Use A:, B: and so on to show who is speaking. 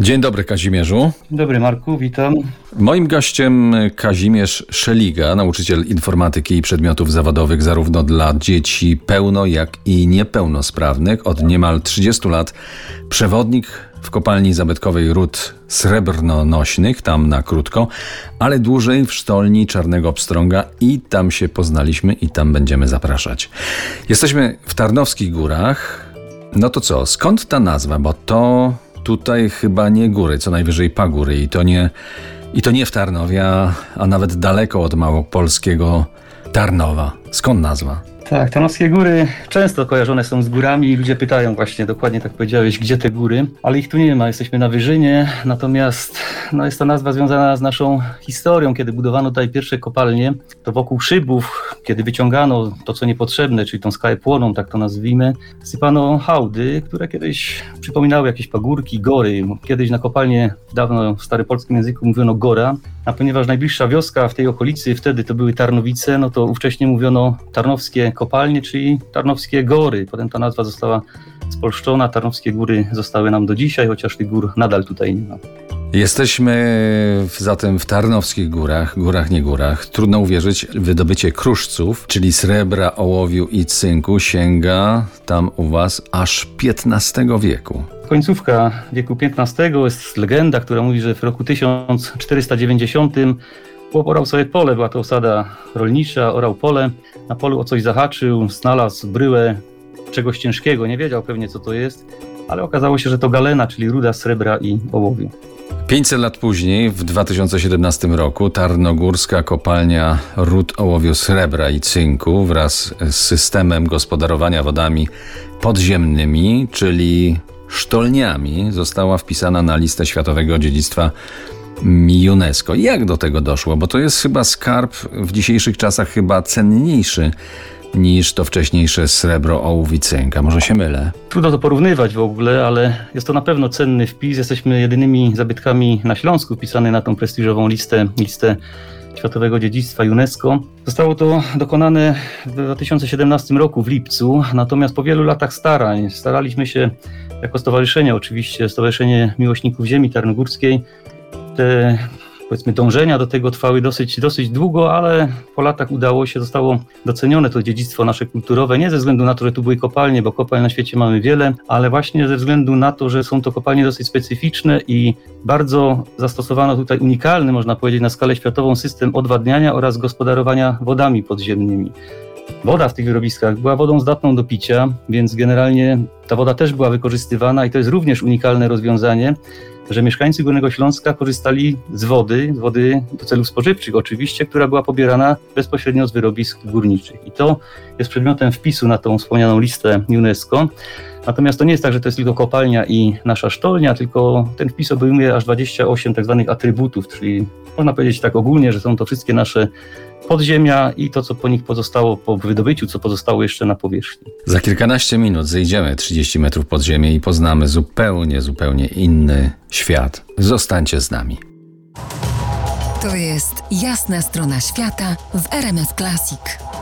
A: Dzień dobry Kazimierzu.
B: Dzień dobry Marku, witam.
A: Moim gościem Kazimierz Szeliga, nauczyciel informatyki i przedmiotów zawodowych zarówno dla dzieci pełno jak i niepełnosprawnych. Od niemal 30 lat przewodnik w kopalni zabytkowej ród srebrnonośnych, tam na krótko, ale dłużej w sztolni Czarnego Pstrąga i tam się poznaliśmy i tam będziemy zapraszać. Jesteśmy w Tarnowskich Górach. No to co, skąd ta nazwa? Bo to tutaj chyba nie góry, co najwyżej pagóry i to nie, i to nie w Tarnowie, a, a nawet daleko od małopolskiego Tarnowa. Skąd nazwa?
B: Tak, Tarnowskie Góry często kojarzone są z górami i ludzie pytają właśnie, dokładnie tak powiedziałeś, gdzie te góry, ale ich tu nie ma, jesteśmy na Wyżynie, natomiast no, jest to nazwa związana z naszą historią, kiedy budowano tutaj pierwsze kopalnie, to wokół szybów, kiedy wyciągano to, co niepotrzebne, czyli tą skalę płoną, tak to nazwijmy, sypano hałdy, które kiedyś przypominały jakieś pagórki, gory. Kiedyś na kopalnie, dawno w staropolskim języku mówiono gora, a ponieważ najbliższa wioska w tej okolicy wtedy to były Tarnowice, no to ówcześnie mówiono tarnowskie kopalnie, czyli Tarnowskie Gory. Potem ta nazwa została spolszczona, Tarnowskie Góry zostały nam do dzisiaj, chociaż tych gór nadal tutaj nie ma.
A: Jesteśmy zatem w Tarnowskich Górach, górach nie górach. Trudno uwierzyć, wydobycie kruszców, czyli srebra, ołowiu i cynku sięga tam u was aż XV wieku.
B: Końcówka wieku XV jest legenda, która mówi, że w roku 1490 chłop orał sobie pole, była to osada rolnicza, orał pole, na polu o coś zahaczył, znalazł bryłę czegoś ciężkiego, nie wiedział pewnie co to jest, ale okazało się, że to galena, czyli ruda srebra i ołowiu.
A: 500 lat później, w 2017 roku, Tarnogórska kopalnia ród ołowiu srebra i cynku wraz z systemem gospodarowania wodami podziemnymi, czyli sztolniami, została wpisana na listę Światowego Dziedzictwa UNESCO. Jak do tego doszło? Bo to jest chyba skarb w dzisiejszych czasach chyba cenniejszy niż to wcześniejsze srebro, ołów i cynk. A może się mylę?
B: Trudno to porównywać w ogóle, ale jest to na pewno cenny wpis. Jesteśmy jedynymi zabytkami na Śląsku wpisane na tą prestiżową listę, listę Światowego Dziedzictwa UNESCO. Zostało to dokonane w 2017 roku w lipcu, natomiast po wielu latach starań staraliśmy się jako stowarzyszenie, oczywiście Stowarzyszenie Miłośników Ziemi Tarnogórskiej, te powiedzmy dążenia do tego trwały dosyć, dosyć długo, ale po latach udało się, zostało docenione to dziedzictwo nasze kulturowe, nie ze względu na to, że tu były kopalnie, bo kopalń na świecie mamy wiele, ale właśnie ze względu na to, że są to kopalnie dosyć specyficzne i bardzo zastosowano tutaj unikalny, można powiedzieć, na skalę światową system odwadniania oraz gospodarowania wodami podziemnymi. Woda w tych wyrobiskach była wodą zdatną do picia, więc generalnie ta woda też była wykorzystywana i to jest również unikalne rozwiązanie, że mieszkańcy Górnego Śląska korzystali z wody, z wody do celów spożywczych oczywiście, która była pobierana bezpośrednio z wyrobisk górniczych. I to jest przedmiotem wpisu na tą wspomnianą listę UNESCO. Natomiast to nie jest tak, że to jest tylko kopalnia i nasza sztolnia, tylko ten wpis obejmuje aż 28 tak zwanych atrybutów, czyli można powiedzieć tak ogólnie, że są to wszystkie nasze podziemia i to, co po nich pozostało po wydobyciu, co pozostało jeszcze na powierzchni.
A: Za kilkanaście minut zejdziemy 30 metrów pod ziemię i poznamy zupełnie, zupełnie inny świat. Zostańcie z nami.
C: To jest jasna strona świata w RMS Classic.